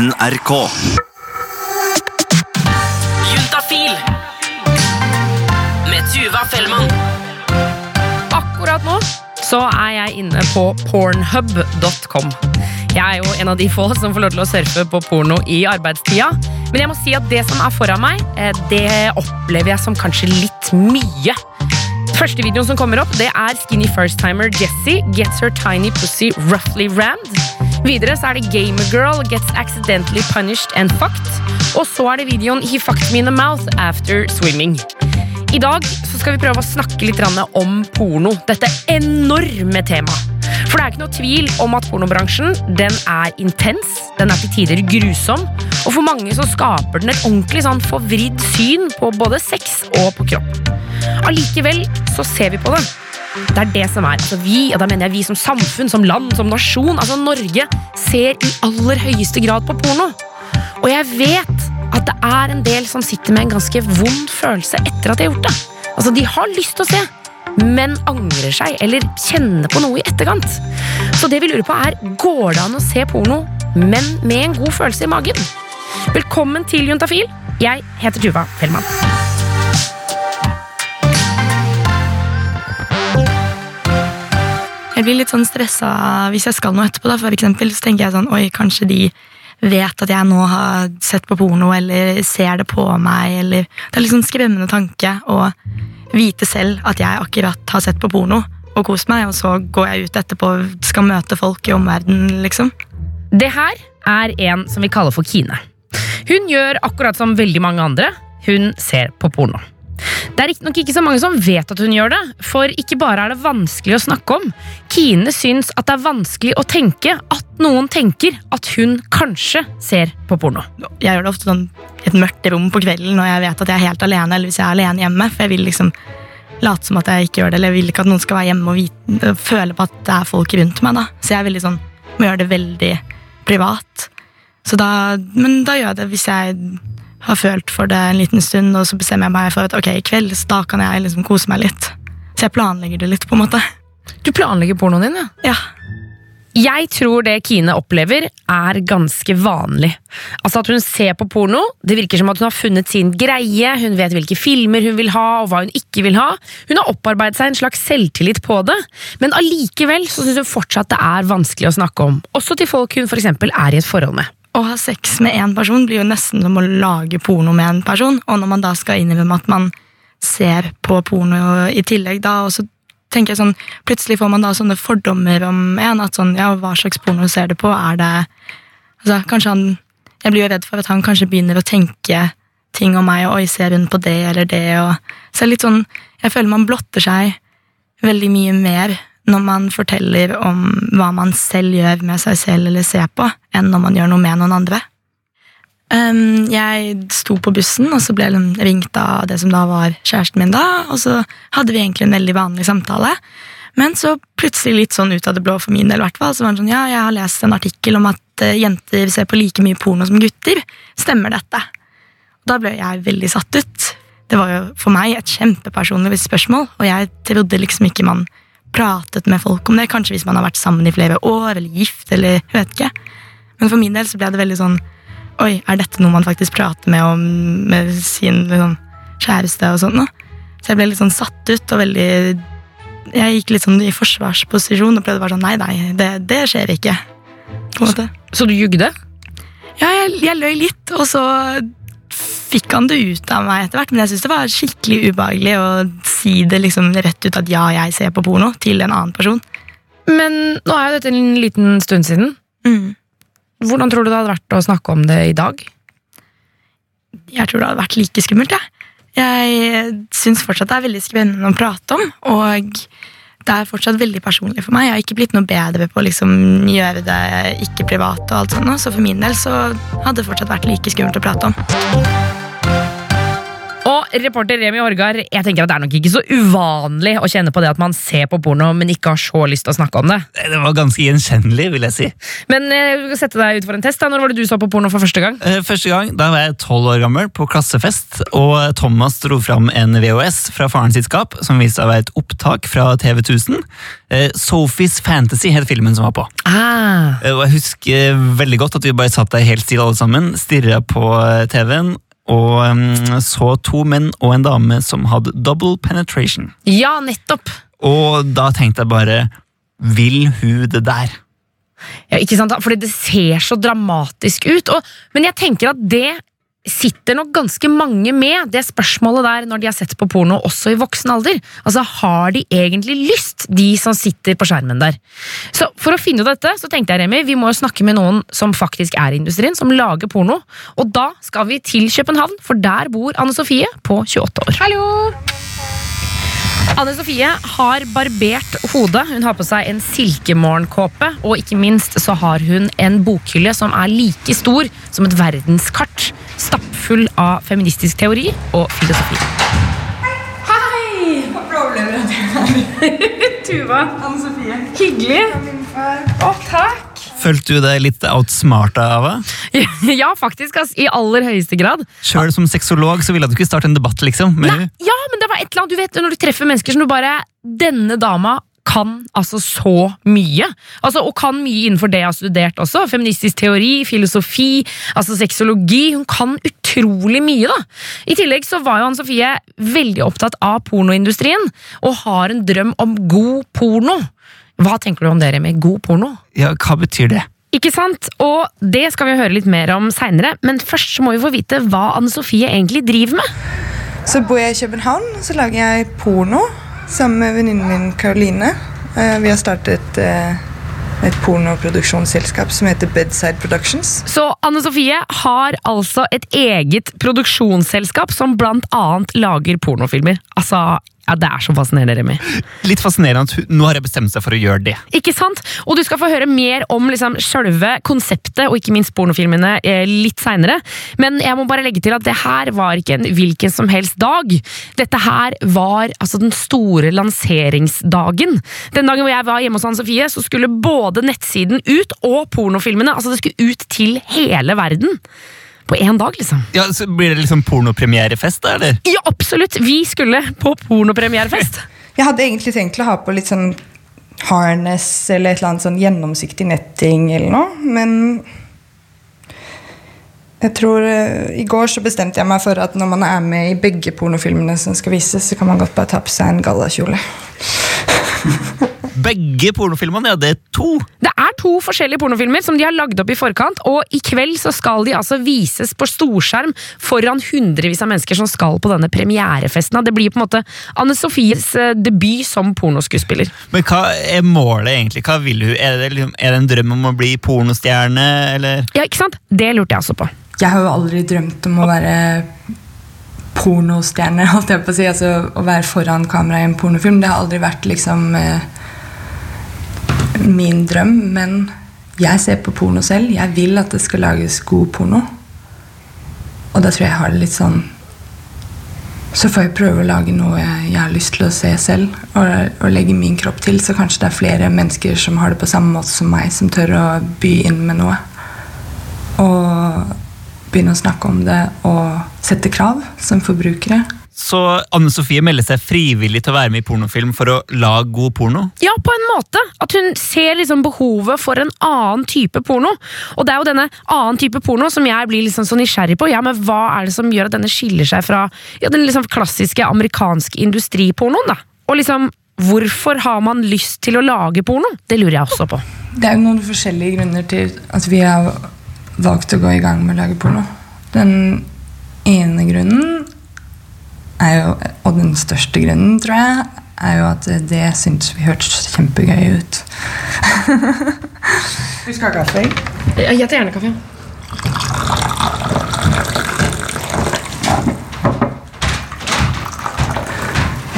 NRK. Juntafil med Tuva Fellmann. Akkurat nå så er jeg inne på pornhub.com. Jeg er jo en av de få som får lov til å surfe på porno i arbeidstida. Men jeg må si at det som er foran meg, eh, det opplever jeg som kanskje litt mye. Første videoen som kommer opp, det er skinny first-timer Jessie gets her tiny pussy roughly rammed. Videre så er det Gamergirl gets accidentally punished and fucked. Og så er det videoen He fucked me in the mouth after swimming. I dag så skal vi prøve å snakke litt om porno. Dette enorme temaet. For det er ikke noe tvil om at pornobransjen den er intens, den er til tider grusom, og for mange så skaper den et ordentlig sånn forvridd syn på både sex og på kropp. Allikevel så ser vi på det. Det er det som er. Altså vi, og da mener jeg vi som samfunn, som land, som nasjon, altså Norge, ser i aller høyeste grad på porno. Og jeg vet at det er en del som sitter med en ganske vond følelse etter at de har gjort det. Altså, De har lyst til å se, men angrer seg eller kjenner på noe i etterkant. Så det vi lurer på er, går det an å se porno, men med en god følelse i magen? Velkommen til Juntafil. Jeg heter Tuva Fellmann. Jeg blir litt sånn stressa hvis jeg skal noe etterpå. Da. For eksempel så tenker jeg sånn Oi, kanskje de vet at jeg nå har sett på porno, eller ser det på meg, eller Det er litt sånn skremmende tanke å vite selv at jeg akkurat har sett på porno og kost meg, og så går jeg ut etterpå og skal møte folk i omverdenen, liksom. Det her er en som vi kaller for Kine. Hun gjør akkurat som veldig mange andre. Hun ser på porno. Det er riktignok ikke så mange som vet at hun gjør det, for ikke bare er det vanskelig å snakke om. Kine syns at det er vanskelig å tenke at noen tenker at hun kanskje ser på porno. Jeg gjør det ofte sånn et mørkt rom på kvelden når jeg vet at jeg er helt alene, eller hvis jeg er alene hjemme, for jeg vil liksom late som at jeg ikke gjør det, eller jeg vil ikke at noen skal være hjemme og vite, føle på at det er folk rundt meg. da. Så jeg er veldig sånn, må gjøre det veldig privat. Så da, men da gjør jeg det hvis jeg har følt for det en liten stund, og så bestemmer jeg meg for at ok, i kveld da kan jeg liksom kose meg litt. Så jeg planlegger det litt, på en måte. Du planlegger pornoen din, ja? Ja. Jeg tror det Kine opplever, er ganske vanlig. Altså At hun ser på porno, det virker som at hun har funnet sin greie, hun vet hvilke filmer hun vil ha, og hva hun ikke vil ha. Hun har opparbeidet seg en slags selvtillit på det, men allikevel så syns hun fortsatt det er vanskelig å snakke om. Også til folk hun eksempel er i et forhold med. Å ha sex med én person blir jo nesten som å lage porno med en person, og når man da skal innrømme at man ser på porno i tillegg, da og så tenker jeg sånn, Plutselig får man da sånne fordommer om en. at sånn, ja, Hva slags porno ser du på? Er det altså, kanskje han, Jeg blir jo redd for at han kanskje begynner å tenke ting om meg, og oi, ser hun på det eller det? og så er det litt sånn, Jeg føler man blotter seg veldig mye mer når man forteller om hva man selv gjør med seg selv eller ser på, enn når man gjør noe med noen andre. Um, jeg sto på bussen, og så ble jeg ringt av det som da var kjæresten min. da, Og så hadde vi egentlig en veldig vanlig samtale. Men så plutselig litt sånn ut av det blå for min del, hvert så var det sånn, ja, jeg har lest en artikkel om at uh, jenter ser på like mye porno som gutter. Stemmer dette? Da ble jeg veldig satt ut. Det var jo for meg et kjempepersonlig spørsmål, og jeg trodde liksom ikke man pratet med folk om det. Kanskje hvis man har vært sammen i flere år, eller gift, eller vet ikke. Men for min del så ble det veldig sånn Oi, er dette noe man faktisk prater med om med sin liksom, kjæreste og sånn? da? Så jeg ble litt sånn satt ut og veldig Jeg gikk litt sånn i forsvarsposisjon og prøvde bare sånn Nei, nei, det, det skjer ikke. På en måte. Så du jugde? Ja, jeg, jeg løy litt, og så fikk han det ut av meg etter hvert. Men jeg syns det var skikkelig ubehagelig å si det liksom rett ut at ja, jeg ser på porno, til en annen person. Men nå er jo dette en liten stund siden. Mm. Hvordan tror du det hadde vært å snakke om det i dag? Jeg tror det hadde vært like skummelt, jeg. Jeg syns fortsatt det er veldig spennende å prate om, og det er fortsatt veldig personlig for meg. Jeg har ikke blitt noe bedre på å liksom gjøre det ikke privat, og alt sånt, så for min del så hadde det fortsatt vært like skummelt å prate om. Og reporter Remi Orgar, jeg tenker at det er nok ikke så uvanlig å kjenne på det at man ser på porno, men ikke har så lyst til å snakke om det. Det var ganske gjenkjennelig, vil jeg si. Men eh, vi skal sette deg ut for en test. da. Når var det du så på porno for første gang? Eh, Første gang da var jeg tolv år gammel på klassefest, og Thomas dro fram en VHS fra faren sitt skap, som viste seg å være et opptak fra TV 1000. Eh, Sophie's Fantasy het filmen som var på. Ah. Eh, Og jeg husker veldig godt at vi bare satt der helt stille alle sammen, stirra på eh, TV-en, og så to menn og en dame som hadde double penetration. Ja, nettopp. Og da tenkte jeg bare Vil hun det der? Ja, ikke sant? Fordi det ser så dramatisk ut. Og, men jeg tenker at det sitter nok ganske mange med, det spørsmålet der når de har sett på porno også i voksen alder. Altså, Har de egentlig lyst, de som sitter på skjermen der? Så For å finne ut dette så tenkte jeg Remi, vi må jo snakke med noen som faktisk er i industrien, som lager porno. Og da skal vi til København, for der bor Anne Sofie på 28 år. Hallo! Anne Sofie har barbert hodet. Hun har på seg en silkemorgenkåpe, og ikke minst så har hun en bokhylle som er like stor som et verdenskart, stappfull av feministisk teori og filosofi. Hei! Hva opplever jeg Tuva, Anne Sofie. hyggelig. Å, takk. Følte du deg litt outsmarta av det? Ja, faktisk, ass, i aller høyeste grad. Sjøl som sexolog så ville du ikke starte en debatt, liksom. Med Nei, ja, men det var et eller annet, du vet, når du treffer mennesker som du bare Denne dama kan altså så mye. Altså, og kan mye innenfor det jeg har studert også. Feministisk teori, filosofi, altså sexologi. Hun kan utrolig mye, da. I tillegg så var jo Anne Sofie veldig opptatt av pornoindustrien, og har en drøm om god porno. Hva tenker du om det, Remi? God porno? Ja, hva betyr det? Ikke sant? Og det skal vi høre litt mer om seinere, men først så må vi få vite hva Anne Sofie egentlig driver med. Så bor jeg i København, så lager jeg porno sammen med venninnen min Karoline. Eh, Vi har startet eh, et pornoproduksjonsselskap som heter Bedside Productions. Så Anne Sofie har altså et eget produksjonsselskap som annet lager pornofilmer. Altså, ja, Det er så fascinerende, Remi. Litt fascinerende at hun, nå har jeg bestemt seg for å gjøre det. Ikke sant? Og du skal få høre mer om liksom, selve konseptet og ikke minst pornofilmene eh, litt seinere. Men jeg må bare legge til at det her var ikke en hvilken som helst dag. Dette her var altså den store lanseringsdagen. Den dagen hvor jeg var hjemme hos Anne Sofie, så skulle både nettsiden ut og pornofilmene. Altså det skulle ut til hele verden. På én dag, liksom. Ja, så Blir det liksom pornopremierefest, da, eller? Ja, absolutt! Vi skulle på pornopremierefest. Jeg hadde egentlig tenkt å ha på litt sånn harness eller et eller annet sånn gjennomsiktig netting eller noe, men jeg tror uh, I går så bestemte jeg meg for at når man er med i begge pornofilmene som skal vises, så kan man godt bare ta på seg en gallakjole. Begge pornofilmene, ja, det er to! Det er to forskjellige pornofilmer som de har lagd opp i forkant, og i kveld så skal de altså vises på storskjerm foran hundrevis av mennesker som skal på denne premierefesten. Det blir på en måte Anne Sofies eh, debut som pornoskuespiller. Men hva er målet, egentlig? Hva vil hun? Er det, liksom, er det en drøm om å bli pornostjerne, eller? Ja, ikke sant? Det lurte jeg også på. Jeg har jo aldri drømt om å være pornostjerne, holdt jeg på å si. Altså å være foran kamera i en pornofilm. Det har aldri vært liksom eh, min drøm. Men jeg ser på porno selv. Jeg vil at det skal lages god porno. Og da tror jeg jeg har det litt sånn Så får jeg prøve å lage noe jeg, har lyst til å se selv, og, og legge min kropp til. Så kanskje det er flere mennesker som har det på samme måte som meg, som tør å by inn med noe. Og begynne å snakke om det og sette krav som forbrukere. Så Anne Sofie melder seg frivillig til å være med i pornofilm for å lage god porno? Ja, på en måte. At hun ser liksom behovet for en annen type porno. Og det er jo denne annen type porno som jeg blir liksom så nysgjerrig på. Ja, men Hva er det som gjør at denne skiller seg fra ja, den liksom klassiske amerikanske industripornoen? da? Og liksom, Hvorfor har man lyst til å lage porno? Det lurer jeg også på. Det er jo noen forskjellige grunner til at vi har valgt å gå i gang med å lage porno. Den ene grunnen jo, og den største grunnen, tror jeg, er jo at det syntes vi hørtes kjempegøy ut. Du skal ha kaffe? Jeg tar gjerne kaffe.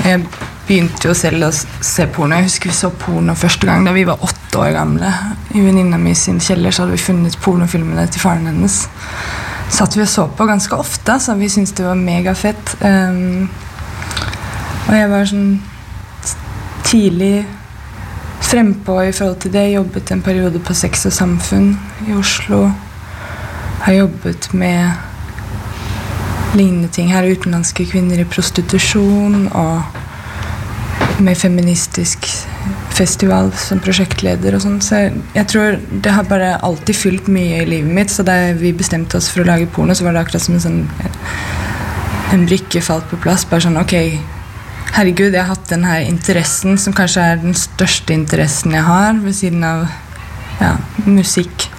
Jeg begynte jo selv å se porno. Jeg husker vi så porno første gang da vi var åtte år gamle. I venninna mi sin kjeller så hadde vi funnet pornofilmene til faren hennes. Satt vi og så på ganske ofte, så vi syntes det var megafett. Um, og jeg var sånn tidlig frempå i forhold til det. Jeg jobbet en periode på Sex og Samfunn i Oslo. Har jobbet med lignende ting her. Utenlandske kvinner i prostitusjon og med feministisk festival som prosjektleder og sånn. Så jeg, tror det har bare alltid fylt mye i livet mitt. Så da vi bestemte oss for å lage porno, så var det akkurat som en sånn en brikke falt på plass. Bare sånn ok, herregud, jeg har hatt den her interessen som kanskje er den største interessen jeg har, ved siden av ja, musikk.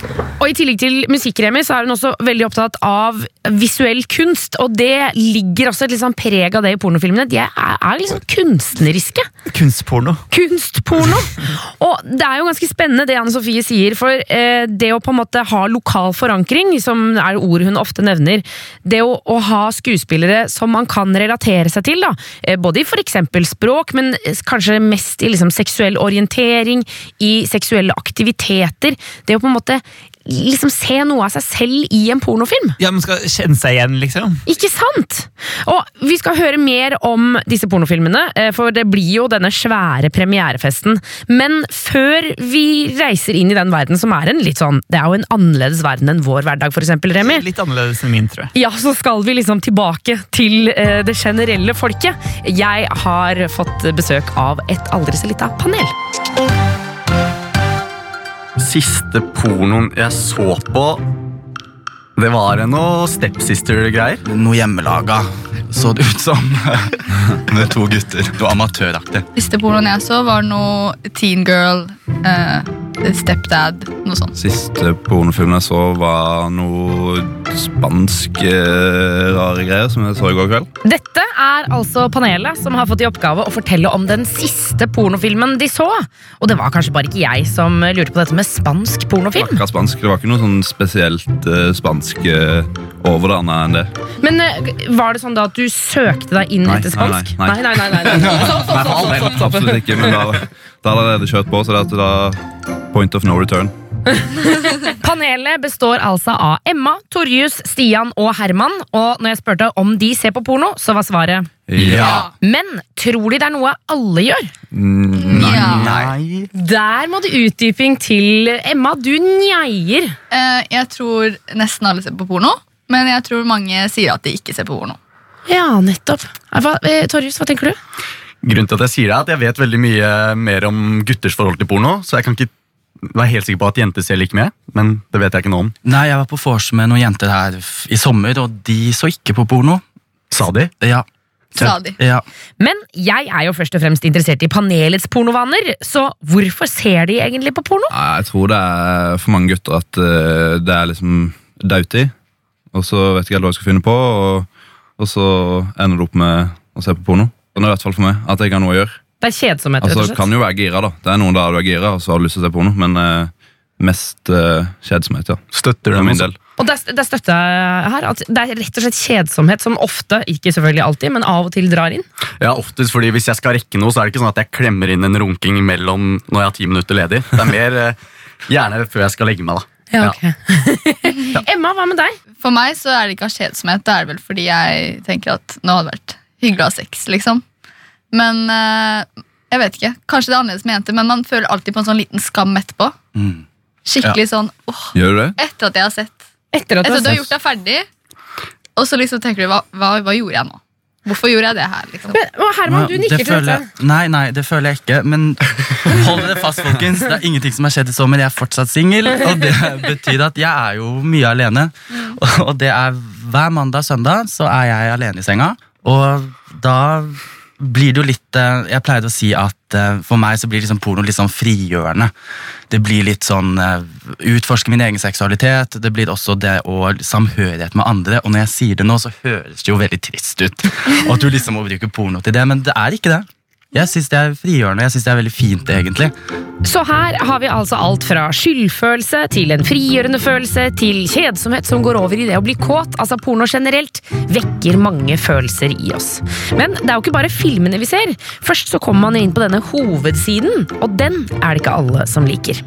Og I tillegg til musikkremi så er hun også veldig opptatt av visuell kunst. Og det ligger også et sånn preg av det i pornofilmene. De er, er sånn kunstneriske. Kunstporno. Kunstporno! Og det er jo ganske spennende det Anne Sofie sier, for eh, det å på en måte ha lokal forankring, som er ordet hun ofte nevner, det å, å ha skuespillere som man kan relatere seg til, da, eh, både i f.eks. språk, men kanskje mest i liksom seksuell orientering, i seksuelle aktiviteter, det å på en måte liksom se noe av seg selv i en pornofilm. Ja, Man skal kjenne seg igjen, liksom. Ikke sant? Og vi skal høre mer om disse pornofilmene, eh, for det blir jo denne svære premierefesten. Men før vi reiser inn i den verden som er en litt sånn Det er jo en annerledes verden enn vår hverdag, eksempel, Remi. Litt annerledes enn min, tror jeg. Ja, så skal vi liksom tilbake til eh, det generelle folket. Jeg har fått besøk av et aldri så lita panel. Siste pornoen jeg så på Det var noe stepsister-greier. Noe hjemmelaga, så det ut som. Med to gutter. Noe amatøraktig. Siste pornoen jeg så, var noe teen girl, eh, stepdad, noe sånt. Siste pornofilmen jeg så, var noe spansk eh, rare greier som jeg så i går kveld. Dette er altså panelet som har fått i oppgave å fortelle om den siste pornofilmen de så. Og det var kanskje bare ikke jeg som lurte på dette med spansk pornofilm. Akkurat spansk. Det var ikke noe sånn spesielt eh, spansk eh, overdanna enn det. Men eh, var det sånn da at du søkte deg inn Nei, etter spansk? nei, nei, nei, nei, nei, nei. Absolutt ikke, men da, hadde jeg allerede kjørt på, så det er da point of no return. Panelet består altså av Emma, Torjus, Stian og Herman. Og når jeg spurte om de ser på porno, så var svaret Ja. Men tror de det er noe alle gjør? Ja. Nei. Der må det utdyping til Emma. Du njeier. Eh, jeg tror nesten alle ser på porno, men jeg tror mange sier at de ikke ser på porno. Ja, nettopp. Hva, eh, Torjus, hva tenker du? Grunnen til at jeg sier det er at jeg vet veldig mye mer om gutters forhold til porno, så jeg kan ikke være helt sikker på at jenter ser like med, men det vet jeg ikke noe om. Nei, jeg var på vors med noen jenter her i sommer, og de så ikke på porno. Sa de? Ja. Sa de. Ja. Men jeg er jo først og fremst interessert i panelets pornovaner, så hvorfor ser de egentlig på porno? Jeg tror det er for mange gutter at eh, det er liksom dauti, og så vet ikke helt hva jeg skal finne på, og, og så ender det opp med å se på porno. Sånn er det i hvert fall for meg, at jeg har noe å gjøre. Det er kjedsomhet, rett Altså, og slett. kan jo være gira, da. Det er noen der du er gira, og så har du lyst til å se porno, men eh, mest uh, kjedsomhet, ja. Støtter det dem min del. Og der, der støtter jeg her at det er rett og slett kjedsomhet som ofte, ikke selvfølgelig alltid, men av og til drar inn. Ja, oftest fordi Hvis jeg skal rekke noe, så er det ikke sånn at jeg klemmer inn en runking mellom når jeg har ti minutter ledig. Det er mer eh, gjerne før jeg skal legge meg. da. Ja, ok. Emma, hva med deg? For meg så er det ikke av kjedsomhet, det er vel fordi jeg tenker at nå hadde det vært hyggelig å ha sex, liksom. Men eh, jeg vet ikke. Kanskje det er annerledes med jenter, men man føler alltid på en sånn liten skam etterpå. Mm. Skikkelig sånn åh, Gjør du det? etter at jeg har sett. Etter at du Etter har at du har sett gjort deg ferdig, og så liksom tenker du hva, hva, hva gjorde jeg nå? Hvorfor gjorde jeg det her? liksom? Men, og Herman, du nikker det til dette. jeg- Nei, nei, det føler jeg ikke. Men hold dere fast, folkens. Det er ingenting som har skjedd i sommer. Jeg er fortsatt singel. Og det betyr at jeg er jo mye alene. Og det er hver mandag og søndag så er jeg alene i senga. Og da blir det jo litt eh, Jeg pleide å si at eh, for meg så blir liksom porno litt sånn frigjørende. Det blir litt sånn eh, Utforske min egen seksualitet. Det blir også det å samhørighet med andre. Og når jeg sier det nå, så høres det jo veldig trist ut. Og at du liksom må bruke porno til det, men det er ikke det. Jeg syns det er frigjørende. Jeg synes det er veldig fint, egentlig. Så her har vi altså alt fra skyldfølelse til en frigjørende følelse til kjedsomhet som går over i det å bli kåt. Altså Porno generelt vekker mange følelser i oss. Men det er jo ikke bare filmene vi ser. Først så kommer man inn på denne hovedsiden, og den er det ikke alle som liker.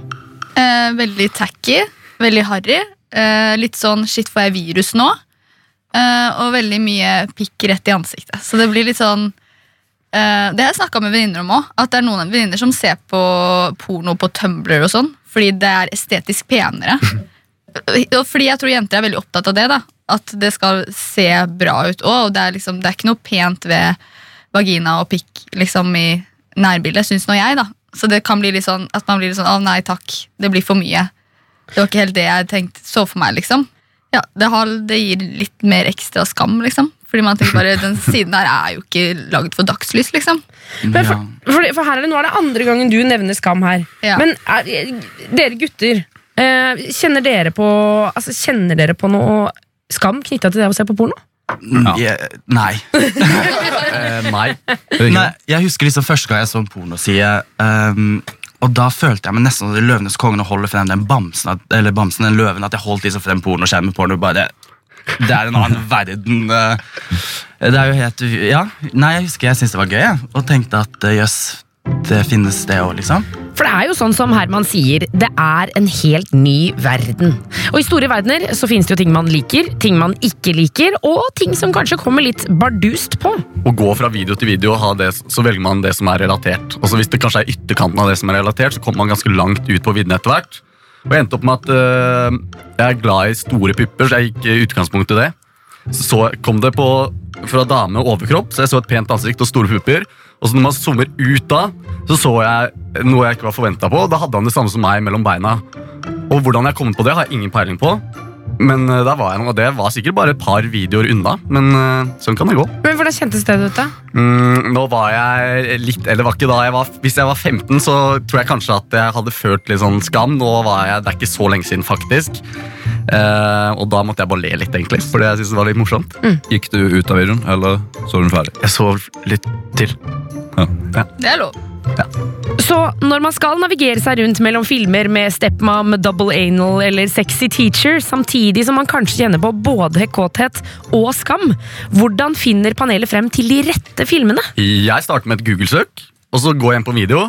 Eh, veldig tacky, veldig harry. Eh, litt sånn shit, får jeg virus nå? Eh, og veldig mye pikk rett i ansiktet. Så det blir litt sånn Det har jeg snakka med venninner om òg. At det er noen venninner som ser på porno på Tumblr og sånn, fordi det er estetisk penere. Og fordi jeg tror jenter er veldig opptatt av det. da At det skal se bra ut òg. Og det er, liksom, det er ikke noe pent ved vagina og pikk liksom i nærbildet, syns nå jeg. da Så det kan bli litt sånn at man blir litt sånn Å, nei takk, det blir for mye. Det var ikke helt det jeg tenkte, så for meg, liksom. Ja, det, har, det gir litt mer ekstra skam, liksom. Fordi man tenker bare, Den siden her er jo ikke laget for dagslys, liksom. Men for, for, for her er det, Nå er det andre gangen du nevner skam her. Ja. Men er, dere gutter, eh, kjenner, dere på, altså, kjenner dere på noe skam knytta til det å se på porno? Jeg- Nei. Eh, nei. Nei, jeg husker liksom første gang jeg så en pornoside, um, og da følte jeg meg nesten som Løvenes konge og holder frem den bamsen, at, eller bamsen, den løven, at jeg holdt liksom frem pornoskjermen porno. Bare, det, er en annen verden. eh. Det er jo helt Ja. Nei, jeg husker jeg syntes det var gøy, og tenkte at eh, jøss, det finnes det òg, liksom. For det er jo sånn som Herman sier, det er en helt ny verden. Og i store verdener så finnes det jo ting man liker, ting man ikke liker, og ting som kanskje kommer litt bardust på. Å gå fra video til video, og ha det, så velger man det som er relatert. Og så Hvis det kanskje er ytterkanten av det som er relatert, så kommer man ganske langt ut på vidden etter hvert. Og jeg endte opp med at øh, jeg er glad i store pupper, så jeg gikk i utgangspunktet i det. Så kom det på fra dame og overkropp, så jeg så et pent ansikt og store pupper. Og så når man zoomer ut da, så så jeg noe jeg ikke var forventa på. Da hadde han det samme som meg mellom beina. Og hvordan jeg kom på det, har jeg ingen peiling på. Men uh, der var jeg og det var sikkert bare et par videoer unna. Men uh, sånn kan det gå. Men hvordan kjentes det ut, da? Mm, nå var jeg litt Eller var ikke da jeg var Hvis jeg var 15, så tror jeg kanskje at jeg hadde følt litt sånn skam. Nå var jeg Det er ikke så lenge siden, faktisk. Uh, og da måtte jeg bare le litt, egentlig. Fordi jeg syntes det var litt morsomt. Gikk du ut av videoen, eller så du den ferdig? Jeg så litt til. Ja Det er lov. Så når man skal navigere seg rundt mellom filmer med stepmom, double anal eller sexy teacher, samtidig som man kanskje kjenner på både kåthet og skam, hvordan finner panelet frem til de rette filmene? Jeg starter med et Google-søk, og så går jeg inn på video.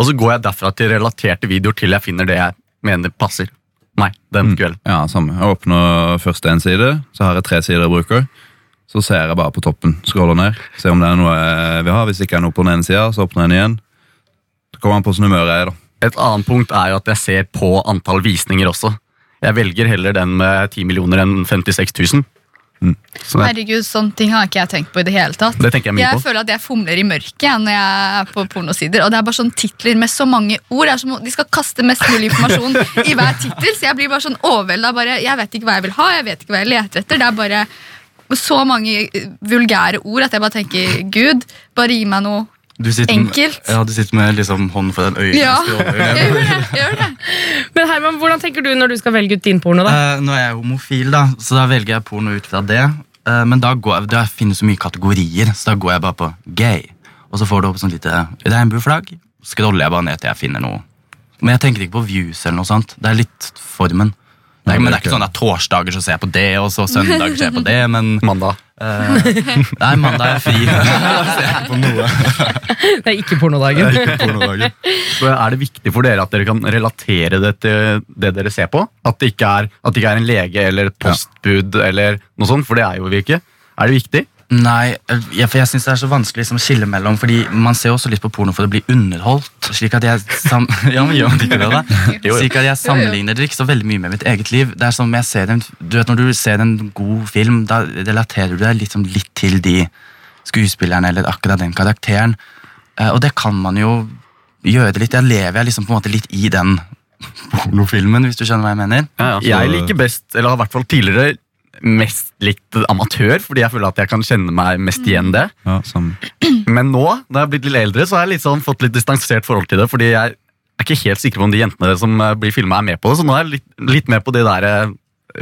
Og så går jeg derfra til relaterte videoer til jeg finner det jeg mener passer meg den kvelden. Ja, samme. Jeg åpner først en side, så har jeg tre sider jeg bruker. Så ser jeg bare på toppen, scroller ned, ser om det er noe jeg vil ha. Hvis det ikke er noe på den ene sida, så åpner jeg den igjen. Så kommer an på sånn humøret er, da. Et annet punkt er jo at jeg ser på antall visninger også. Jeg velger heller den med 10 millioner enn 56 000. Så det, Herregud, sånne ting har ikke jeg tenkt på i det hele tatt. det tenker jeg mye Jeg på. føler at jeg fomler i mørket jeg, når jeg er på pornosider. Og det er bare sånn titler med så mange ord. Det er som, om de skal kaste mest mulig informasjon i hver tittel. Så jeg blir bare sånn overvelda. Bare, jeg vet ikke hva jeg vil ha, jeg vet ikke hva jeg leter etter. Det er bare så mange vulgære ord at jeg bare tenker Gud, bare gi meg noe Du sitter, Enkelt. Ja, du sitter med liksom hånden foran øynene. Ja, jeg gjør det. Jeg gjør det. Men Herman, hvordan tenker du når du skal velge ut din porno? da? Eh, nå er jeg homofil, da, så da velger jeg porno ut fra det. Eh, men da går jeg, det finnes så mye kategorier, så da går jeg bare på gay. Og så får du opp sånn lite regnbueflagg. Så scroller jeg bare ned til jeg finner noe. Men jeg tenker ikke på views eller noe sånt. Det er litt formen. Det er, men det er ikke sånn at torsdager så ser jeg på det, og så søndager ser jeg på det, men Mandag. Uh, Nei, mandag er fri. Det er ikke pornodagen. Det er ikke pornodagen. Så er det viktig for dere at dere kan relatere det til det dere ser på? At det ikke er, at det ikke er en lege eller et postbud eller noe sånt, for det er jo vi ikke. Er det viktig? Nei, jeg, for jeg synes det er så vanskelig liksom, å skille mellom Fordi man ser også litt på porno for å bli underholdt. Slik at jeg sam ja, men gjør ikke det da? Slik at jeg sammenligner det ikke så veldig mye med mitt eget liv. Det er som jeg ser en, du vet Når du ser en god film, da relaterer du deg liksom litt til de skuespillerne eller akkurat den karakteren. Eh, og det kan man jo gjøre det litt. Jeg lever jeg liksom på en måte litt i den pornofilmen, hvis du skjønner hva jeg mener. Jeg liker best, eller har i hvert fall tidligere mest likt amatør, fordi jeg føler at jeg kan kjenne meg mest igjen det. Ja. Men nå, da jeg har blitt litt eldre, så har jeg litt sånn fått litt distansert forhold til det. Fordi jeg er ikke helt sikker på om de jentene som eh, blir filma, er med på det. Så nå er jeg litt, litt med på de der eh,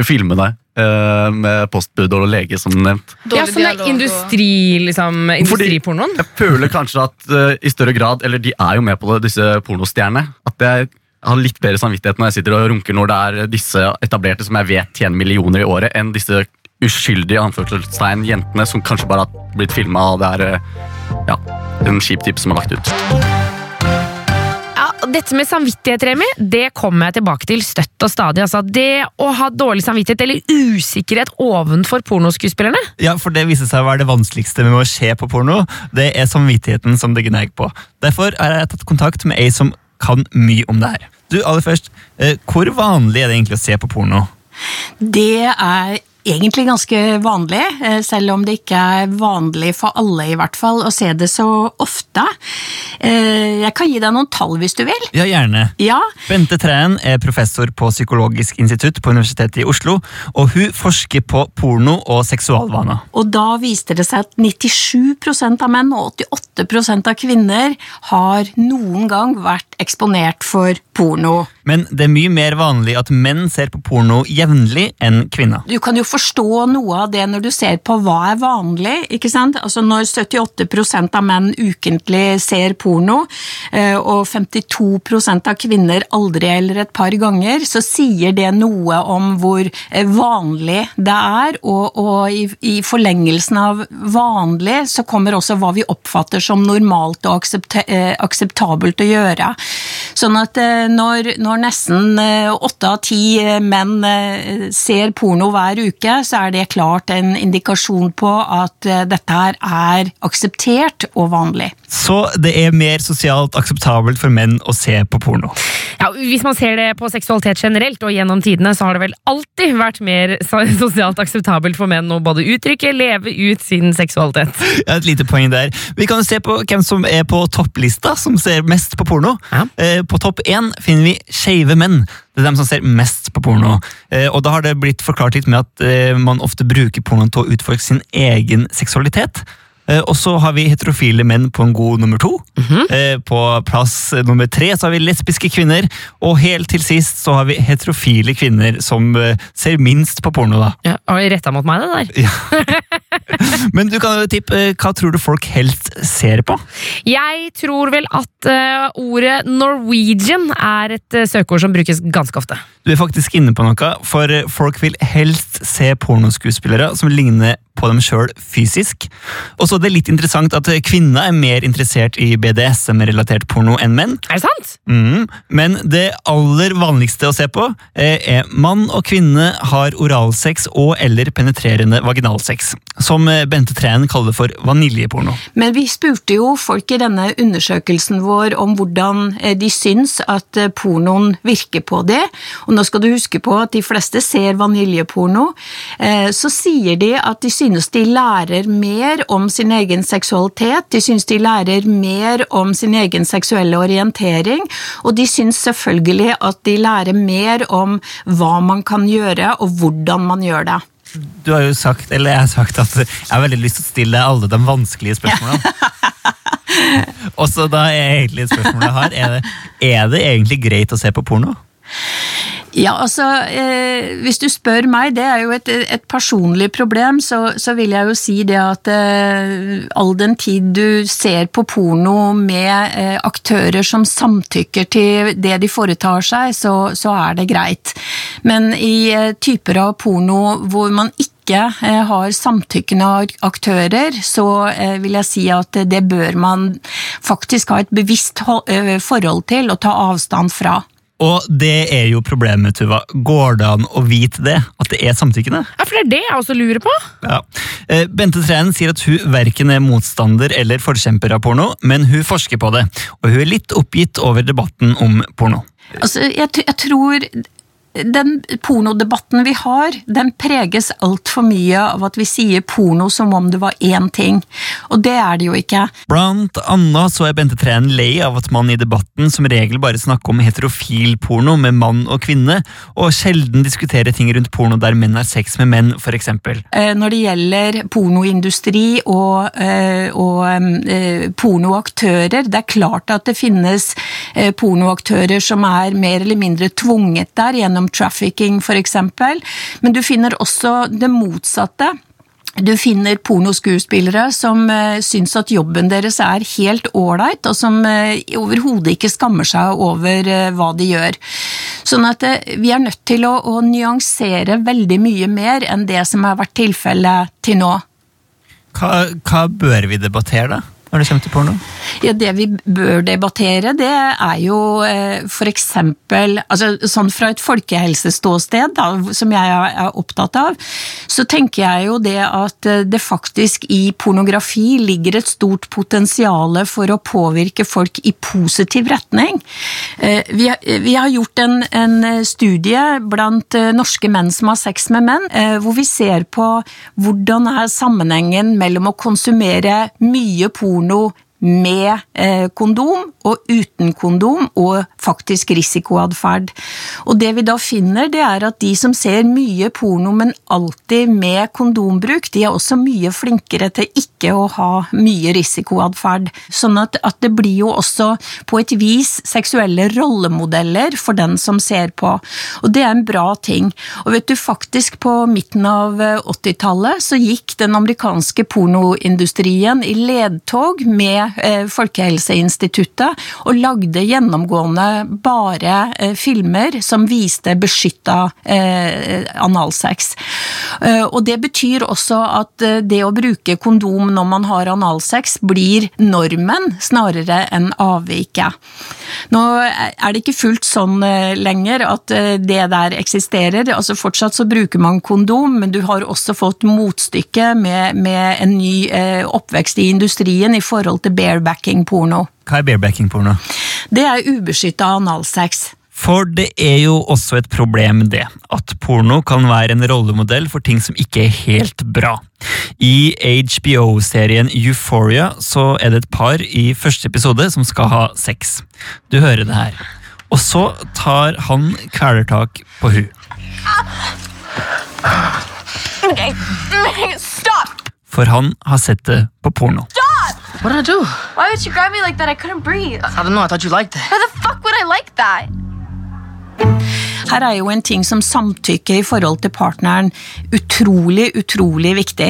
filmene uh, med postbud og lege, som nevnt. Ja, sånn det er industri, liksom, industripornoen. Jeg føler kanskje at uh, i større grad, eller de er jo med på det, disse pornostjernene, at jeg har litt bedre samvittighet når jeg sitter og runker når det er disse etablerte som jeg vet tjener millioner i året, enn disse uskyldige anførselstegn jentene som kanskje bare har blitt filma, og det er eh, ja, en kjip tips som er lagt ut. Ja, dette med samvittighet, Remi, det kommer jeg tilbake til støtt og stadig. Altså, det å ha dårlig samvittighet eller usikkerhet ovenfor pornoskuespillerne. Ja, for det viser seg å være det vanskeligste med å se på porno. Det er samvittigheten som det gnager på. Derfor har jeg tatt kontakt med ei som kan mye om det her. Du, aller først, eh, Hvor vanlig er det egentlig å se på porno? Det er egentlig ganske vanlig, eh, selv om det ikke er vanlig for alle i hvert fall å se det så ofte. Eh, Jeg kan gi deg noen tall hvis du vil. Ja, gjerne. Ja, Bente Træen er professor på Psykologisk institutt på Universitetet i Oslo, og hun forsker på porno og seksualvaner. og da viste det seg at 97% av menn og 88% av kvinner har noen gang vært eksponert for porno. Men det er mye mer vanlig at menn ser på porno jevnlig enn kvinner. Du kan jo forstå noe av det når du ser på hva er vanlig. ikke sant? Altså Når 78% av menn ukentlig ser porno, eh, og 52% av kvinner aldri eller et par ganger, så sier det noe om hvor eh, vanlig det er. Og, og i, i forlengelsen av vanlig så kommer også hva vi oppfatter som normalt og eh, akseptabelt å gjøre. Sånn at eh, når, når nesten eh, åtte av ti eh, menn ser porno hver uke, så er det klart en indikasjon på at dette her er akseptert og vanlig. Så det er mer sosialt akseptabelt for menn å se på porno. Ja, hvis man ser det på seksualitet generelt, og gjennom tidene, så har det vel alltid vært mer sosialt akseptabelt for menn å både uttrykke, leve ut sin seksualitet. Ja, et lite poeng der. Vi kan se på hvem som er på topplista, som ser mest på porno. Ja. Eh, På topp én finner vi skeive menn. Det er dem som ser mest på porno. Eh, Og da har det blitt forklart litt med at eh, man ofte bruker pornoen til å utforske sin egen seksualitet. Eh, Og så har vi heterofile menn på en god nummer to. Eh, På plass nummer tre så har vi lesbiske kvinner. Og helt til sist så har vi heterofile kvinner som eh, ser minst på porno. da. Ja, har du retta mot meg, det der? Ja. Men du kan jo tippe, hva tror du folk helst ser på? Jeg tror vel at ordet Norwegian er et søkeord som brukes ganske ofte. Du er faktisk inne på noe, for folk vil helst se pornoskuespillere som ligner på dem sjøl fysisk. Og så er det litt interessant at kvinner er mer interessert i BDSM-relatert porno enn menn. Er det sant? Mm. Men det aller vanligste å se på eh, er mann og kvinne har oralsex og eller penetrerende vaginalsex, som eh, Bente Træen kaller for vaniljeporno. Men vi spurte jo folk i denne undersøkelsen vår om hvordan eh, de syns at pornoen virker på det. Og nå skal du huske på at de fleste ser vaniljeporno. Eh, Så sier de at de synes de lærer mer om sin egen seksualitet, de syns de lærer mer om sin egen seksuelle orientering, og de syns selvfølgelig at de lærer mer om hva man kan gjøre og hvordan man gjør det. Du har jo sagt, eller jeg har sagt at jeg har veldig lyst til å stille alle de vanskelige spørsmålene. Og så da er egentlig spørsmålet jeg har, er det, er det egentlig greit å se på porno? Ja, altså, eh, Hvis du spør meg, det er jo et, et personlig problem, så, så vil jeg jo si det at eh, all den tid du ser på porno med eh, aktører som samtykker til det de foretar seg, så, så er det greit. Men i eh, typer av porno hvor man ikke eh, har samtykkende aktører, så eh, vil jeg si at det bør man faktisk ha et bevisst forhold til og ta avstand fra. Og det er jo problemet, Tuva. Går det an å vite det? At det er samtykkende? Ja, for det er det jeg også lurer på. Ja. Eh, Bente Træen sier at hun verken er motstander eller forkjemper av porno, men hun forsker på det. Og hun er litt oppgitt over debatten om porno. Altså, jeg, t- jeg tror den pornodebatten vi har, den preges altfor mye av at vi sier porno som om det var én ting. Og det er det jo ikke. Blant annet så er Bente Treen lei av at man i debatten som regel bare snakker om heterofil porno med mann og kvinne, og sjelden diskuterer ting rundt porno der menn har sex med menn, eksempel. Eh, Når det gjelder pornoindustri og, eh, og eh, pornoaktører, det er klart at det finnes pornoaktører som er mer eller mindre tvunget der gjennom trafficking f.eks., men du finner også det motsatte. Du finner pornoskuespillere som uh, syns at jobben deres er helt ålreit, og som uh, overhodet ikke skammer seg over uh, hva de gjør. Sånn at vi er nødt til å, å nyansere veldig mye mer enn det som har vært tilfellet til nå. Hva, hva bør vi debattere, da? Når det kommer til porno? Ja, Det vi bør debattere, det er jo f.eks. for eksempel altså, Sånn fra et folkehelseståsted, da, som jeg er opptatt av, så tenker jeg jo det at eh, det faktisk i pornografi ligger et stort potensial for å påvirke folk i positiv retning. Eh, Vi, har- gjort en, en studie blant eh, norske menn som har sex med menn, eh, hvor vi ser på hvordan er sammenhengen mellom å konsumere mye porno med eh, kondom og uten kondom, og faktisk risikoatferd. Og det vi da finner, det er at de som ser mye porno, men alltid med kondombruk, de er også mye flinkere til ikke å ha mye risikoatferd. Sånn at, at det blir jo også på et vis seksuelle rollemodeller for den som ser på. Og det er en bra ting. Og vet du, faktisk på midten av eh, 80-tallet så gikk den amerikanske pornoindustrien i ledtog med eh, Folkehelseinstituttet og lagde gjennomgående bare eh, filmer som viste beskytta eh, analsex. Eh, og det betyr også at eh, det å bruke kondom når man har analsex blir normen snarere enn avviket. Nå er det ikke fullt sånn eh, lenger at eh, det der eksisterer. altså Fortsatt så bruker man kondom, men du har også fått motstykke med, med en ny eh, oppvekst i industrien i forhold til barebacking-porno. Hva er barebacking-porno? Det er ubeskytta analsex. For det er jo også et problem det, at porno kan være en rollemodell for ting som ikke er helt bra. I HBO-serien Euphoria så er det et par i første episode som skal ha sex. Du hører det her. Og så tar han kvelertak på hun. Okay. Stop! For han har sett det på porno. What did I do? Why would you grab me like that? I couldn't breathe. I don't know. I thought you liked it. Why the fuck would I like that? Her er jo en ting som samtykke i forhold til partneren utrolig, utrolig viktig.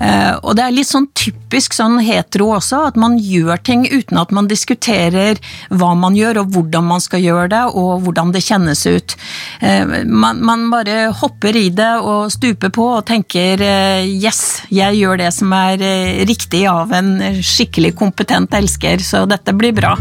Eh, Og det er litt sånn typisk sånn hetero også, at man gjør ting uten at man diskuterer hva man gjør, og hvordan man skal gjøre det, og hvordan det kjennes ut. Eh, Man, man bare hopper i det og stuper på og tenker eh, yes, jeg gjør det som er riktig av en skikkelig kompetent elsker, så dette blir bra.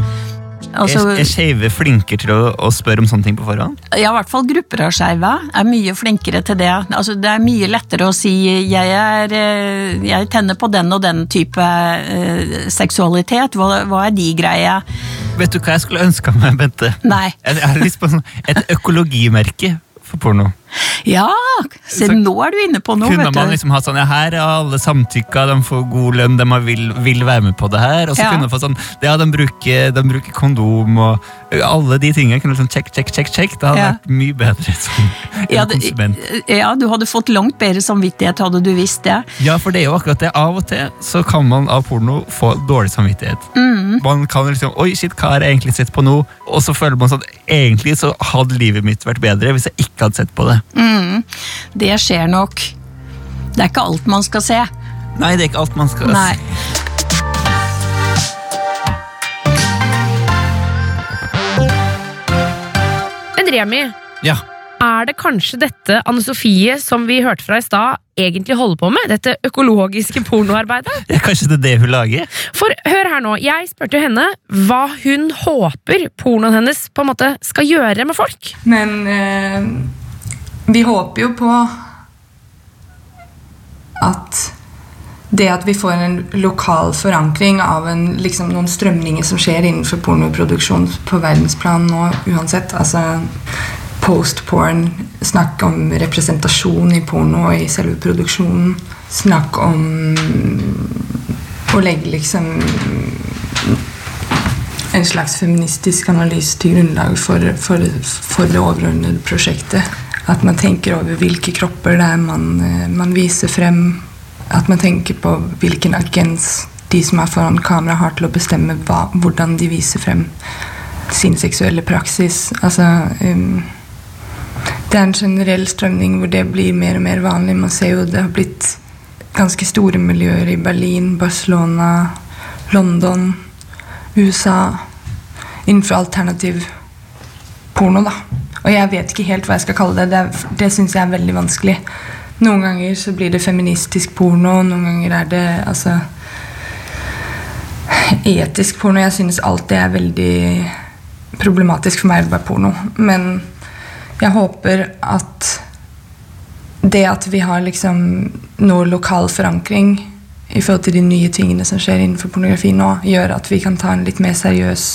Altså- er er skeive flinkere til å, å spørre om sånne ting på forhånd? Ja, i hvert fall grupper av skeive er mye flinkere til det. Altså, det er mye lettere å si jeg, er, eh, jeg tenner på den og den type eh, seksualitet. Hva, hva er de greia? Vet du hva jeg skulle ønska meg, Bente? Nei. Jeg, jeg har lyst på sånn, et økologimerke for porno. Ja, se Så nå er du inne på noe, Kunne vet man du. liksom ha sånn, ja, her er alle samtykka, de får god lønn, de vil, vil være med på det her. Og så Ja. kunne man få sånn, ja, de bruker, de bruker kondom og alle de tingene. kunne liksom Check, check, check, check. Det hadde Ja. vært mye bedre som Ja, konsument. ja, du hadde fått langt bedre samvittighet hadde du visst det. Ja, for det er jo akkurat det. Av og til så kan man av porno få dårlig samvittighet. Mm. Man kan liksom Oi, shit, hva har jeg egentlig sett på nå? Og så føler man sånn Egentlig så hadde livet mitt vært bedre hvis jeg ikke hadde sett på det. Mm. Det skjer nok. Det er ikke alt man skal se. Nei, det er ikke alt man skal Nei. Men Remi, Ja. er det kanskje dette Anne Sofie som vi hørte fra i stad, egentlig holder på med? Dette økologiske pornoarbeidet? Ja, Kanskje det er det hun lager? For hør her nå, jeg spurte jo henne hva hun håper pornoen hennes på en måte skal gjøre med folk. Men eh, vi håper jo på at det at vi får en lokal forankring av en, liksom, noen strømninger som skjer innenfor pornoproduksjon på verdensplan nå uansett. Altså post-porn, snakk om representasjon i porno og i selve produksjonen. Snakk om å legge liksom en slags feministisk analyse til grunnlag for, for, for det overordnede prosjektet. At man tenker over hvilke kropper det er man, eh, man viser frem. At man tenker på hvilken agens de som er foran kamera, har til å bestemme hva, hvordan de viser frem sin seksuelle praksis. Altså um, Det er en generell strømning hvor det blir mer og mer vanlig. Man ser jo det har blitt ganske store miljøer i Berlin, Barcelona, London, USA innenfor alternativ porno, da. Og jeg vet ikke helt hva jeg skal kalle det. Det, er- det syns jeg er veldig vanskelig. Noen ganger så blir det feministisk porno, noen ganger er det altså etisk porno. Jeg synes alt det er veldig problematisk for meg å være porno. Men jeg håper at det at vi har liksom noe lokal forankring i forhold til de nye tingene som skjer innenfor pornografi nå, gjør at vi kan ta en litt mer seriøs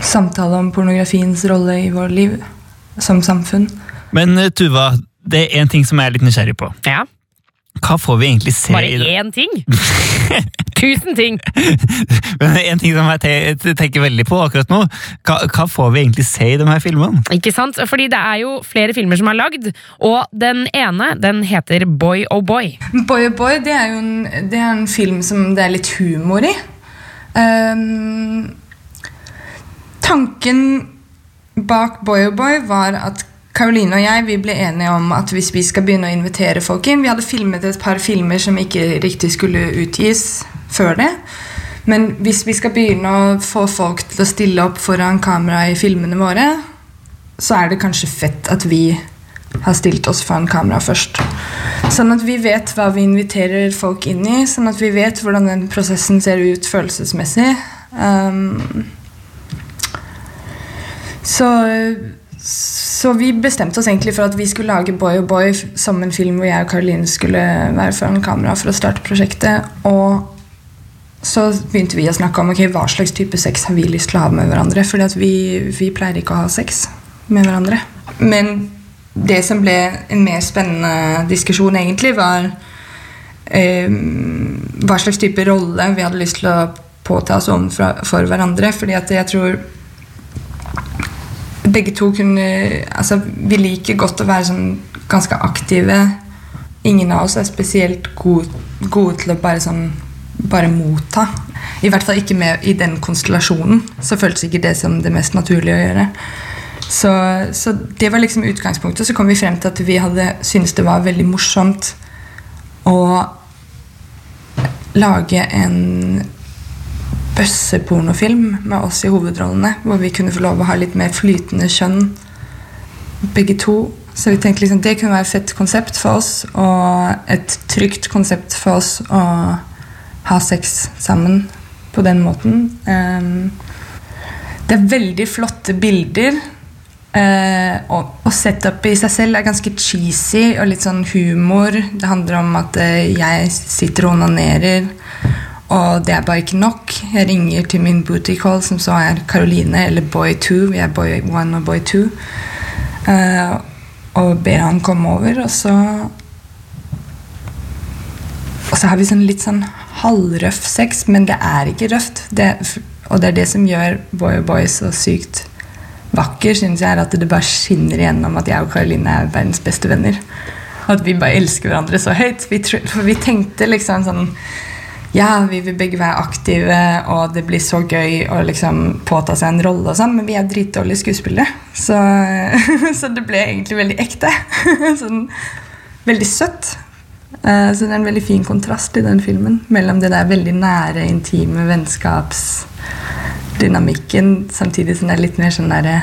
samtale om pornografiens rolle i vårt liv som samfunn. Men eh, Tuva, det er en ting som jeg er litt nysgjerrig på. Ja. Hva får vi egentlig se Bare i Bare én ting? Tusen ting! Men En ting som jeg tenker veldig på akkurat nå, hva, hva får vi egentlig se i de her filmene? Ikke sant? Fordi det er jo flere filmer som er lagd, og den ene den heter Boy Oh Boy. Boy oh Boy det er jo en, det er en film som det er litt humor i. Ehm, tanken bak Boy oh Boy var at Karoline og jeg vi ble enige om at hvis vi skal begynne å invitere folk inn Vi hadde filmet et par filmer som ikke riktig skulle utgis før det. Men hvis vi skal begynne å få folk til å stille opp foran kamera i filmene våre, så er det kanskje fett at vi har stilt oss foran kamera først. Sånn at vi vet hva vi inviterer folk inn i, sånn at vi vet hvordan den prosessen ser ut følelsesmessig. Um, så, så vi bestemte oss egentlig for at vi skulle lage Boy og Boy som en film hvor jeg og Caroline skulle være foran kamera for å starte prosjektet. Og så begynte vi å snakke om okay, hva slags type sex har vi lyst til å ha med hverandre. For vi, vi pleier ikke å ha sex med hverandre. Men det som ble en mer spennende diskusjon, egentlig, var eh, hva slags type rolle vi hadde lyst til å påta oss overfor for hverandre. Fordi at jeg tror begge to kunne Altså, vi liker godt å være sånn ganske aktive. Ingen av oss er spesielt gode, gode til å bare sånn bare motta. I hvert fall ikke med i den konstellasjonen. Så føltes ikke det som det mest naturlige å gjøre. Så, så det var liksom utgangspunktet. Så kom vi frem til at vi hadde syntes det var veldig morsomt å lage en bøssepornofilm med oss i hovedrollene. Hvor vi kunne få lov å ha litt mer flytende kjønn, begge to. Så vi tenkte liksom det kunne være et fett konsept for oss, og et trygt konsept for oss å ha sex sammen på den måten. Um, det er veldig flotte bilder. Uh, og, og setupet i seg selv er ganske cheesy og litt sånn humor. Det handler om at uh, jeg sitter og onanerer, og det er bare ikke nok. Jeg ringer til min booty call, som så er Caroline, eller Boy2. Vi er Boy 1 og Boy 2. Uh, og ber han komme over, og så Og så har vi sånn litt sånn halvrøff sex, men det er ikke røft. Det, og det er det som gjør Boy og Boy så sykt vakker, synes jeg, er at det bare skinner igjennom at jeg og Caroline er verdens beste venner. At vi bare elsker hverandre så høyt. Vi, for vi tenkte liksom sånn Ja, vi vil begge være aktive, og det blir så gøy å liksom påta seg en rolle og sånn, men vi er dritdårlige skuespillere. Så, så det ble egentlig veldig ekte. sånn veldig søtt. Eh, Så det er en veldig fin kontrast i den filmen mellom det der veldig nære, intime vennskapsdynamikken, samtidig som det er litt mer sånn der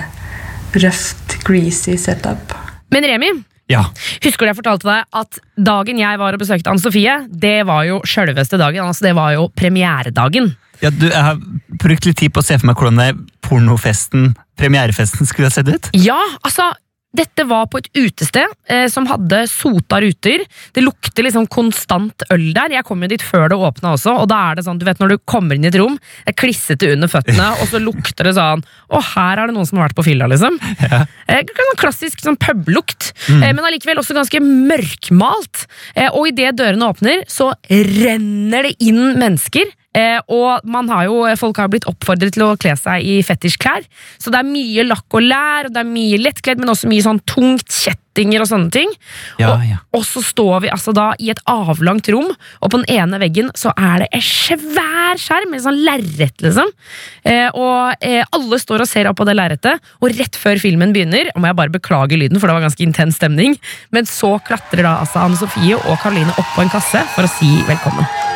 røft, greasy setup. Men Remi, Ja. husker du jeg fortalte deg at dagen jeg var og besøkte Anne Sofie, det var jo sjølveste dagen. altså Det var jo premieredagen. Ja, du, jeg har brukt litt tid på å se for meg hvordan det pornofesten, premierefesten, skulle ha sett ut. Ja, altså dette var på et utested eh, som hadde sota ruter. Det lukter liksom konstant øl der. Jeg kom jo dit før det åpna også, og da er det sånn, du vet når du kommer inn i et rom, det er klissete under føttene, og så lukter det sånn Å, her er det noen som har vært på fylla, liksom. Eh, sånn klassisk sånn publukt, eh, men allikevel også ganske mørkmalt. Eh, og idet dørene åpner, så renner det inn mennesker. Eh, og man har jo, folk har blitt oppfordret til å kle seg i fetisjklær. Så det er mye lakk og lær, og det er mye lettkledd, men også mye sånn tungt kjettinger og sånne ting. Ja, og, ja. og så står vi altså da i et avlangt rom, og på den ene veggen så er det en svær skjerm med sånn lerret, liksom. Eh, og eh, alle står og ser opp på det lerretet, og rett før filmen begynner, og må jeg bare beklage lyden, for det var ganske intens stemning, men så klatrer da altså Anne Sofie og Karoline opp på en kasse for å si velkommen.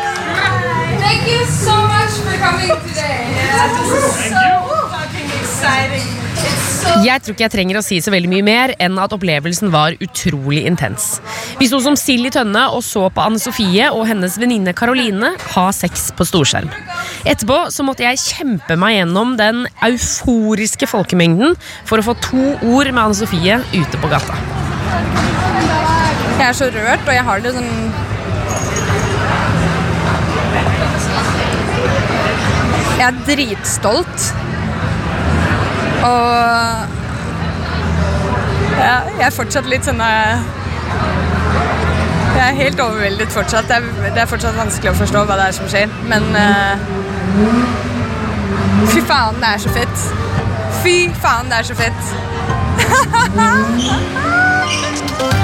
Jeg tror ikke jeg trenger å si så veldig mye mer enn at opplevelsen var utrolig intens. Vi sto som sild i tønne og så på Anne Sofie og hennes venninne Karoline ha sex på storskjerm. Etterpå så måtte jeg kjempe meg gjennom den euforiske folkemengden for å få to ord med Anne Sofie ute på gata. Jeg er så rørt, og jeg har det sånn Jeg er dritstolt. Og ja, jeg er fortsatt litt sånn eh, Jeg er helt overveldet fortsatt. Det er, fortsatt vanskelig å forstå hva det er som skjer, men uh, Fy faen, det er så fett. Fy faen, det er så fett.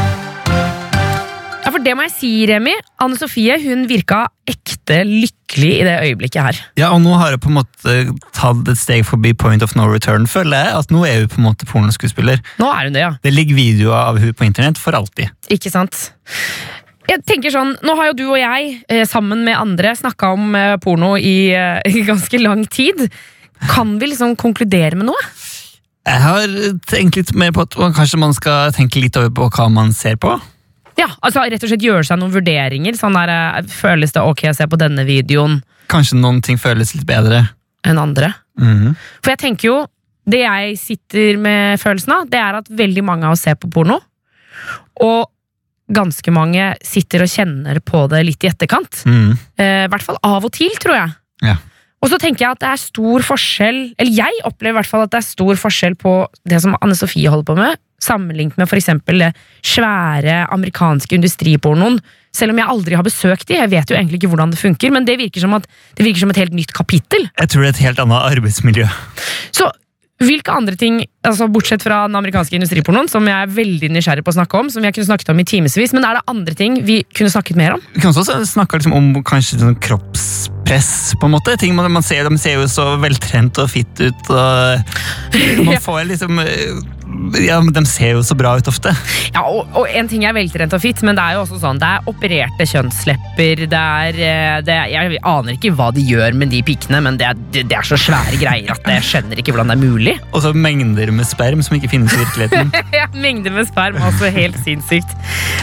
For det må jeg si, Remi. Anne Sofie hun virka ekte lykkelig i det øyeblikket her. Ja, og nå har jeg på en måte tatt et steg forbi point of no return, føler jeg. At nå er hun på en måte pornoskuespiller. Nå er hun det, ja. Det ligger videoer av hun på internett for alltid. Ikke sant? Jeg tenker sånn, Nå har jo du og jeg eh, sammen med andre snakka om eh, porno i, eh, i ganske lang tid. Kan vi liksom konkludere med noe? Jeg har tenkt litt mer på at kanskje man skal tenke litt over på hva man ser på. Ja, altså Rett og slett gjøre seg noen vurderinger. Sånn der, eh, Føles det ok å se på denne videoen Kanskje noen ting føles litt bedre. enn andre? Mhm. For jeg tenker jo, det jeg sitter med følelsen av, det er at veldig mange av oss ser på porno. Og ganske mange sitter og kjenner på det litt i etterkant. Mm. Eh, I hvert fall av og til, tror jeg. Ja. Og så tenker jeg at det er stor forskjell Eller jeg opplever i hvert fall at det er stor forskjell på det som Anne Sofie holder på med, sammenlignet med eksempel svære amerikanske industripornoen. Selv om jeg aldri har besøkt de, jeg vet jo egentlig ikke hvordan det funker, men det virker som, at, det virker som et helt nytt kapittel. Jeg tror det er et helt annet arbeidsmiljø. Så hvilke andre ting, altså bortsett fra den amerikanske industripornoen, som jeg er veldig nysgjerrig på å snakke om, som jeg kunne snakket om i timevis, men er det andre ting vi kunne snakket mer om? Vi kan også snakke liksom om kanskje sånn kroppspress, på en måte. Ting man, man ser, de ser jo så veltrent og fitt ut. Og man får liksom ja, men De ser jo så bra ut ofte. Ja, og, og en ting er veltrent og fitt, men det er jo også sånn, det er opererte kjønnslepper, det er, eh, det er Jeg aner ikke hva de gjør med de pikkene, men det er, det, det er så svære greier at jeg skjønner ikke hvordan det er mulig. Og så mengder med sperm som ikke finnes i virkeligheten. Ja, Mengder med sperm, altså helt sinnssykt.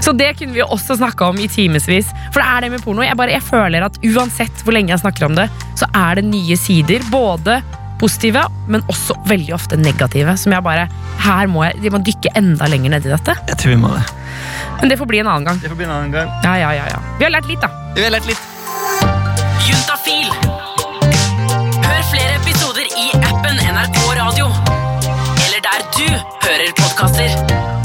Så det kunne vi også snakka om i timevis. For det er det med porno. Jeg, bare, jeg føler at uansett hvor lenge jeg snakker om det, så er det nye sider. Både positive, men også veldig ofte negative. Som jeg bare Her må jeg, de må dykke enda lenger ned i dette. Jeg tror vi må det. Men det får bli en annen gang. Det får bli en annen gang. Ja, ja, ja, ja. Vi har lært litt, da. Vi har lært litt. Juntafil. Hør flere episoder i appen NRK Radio. Eller der du hører podkaster.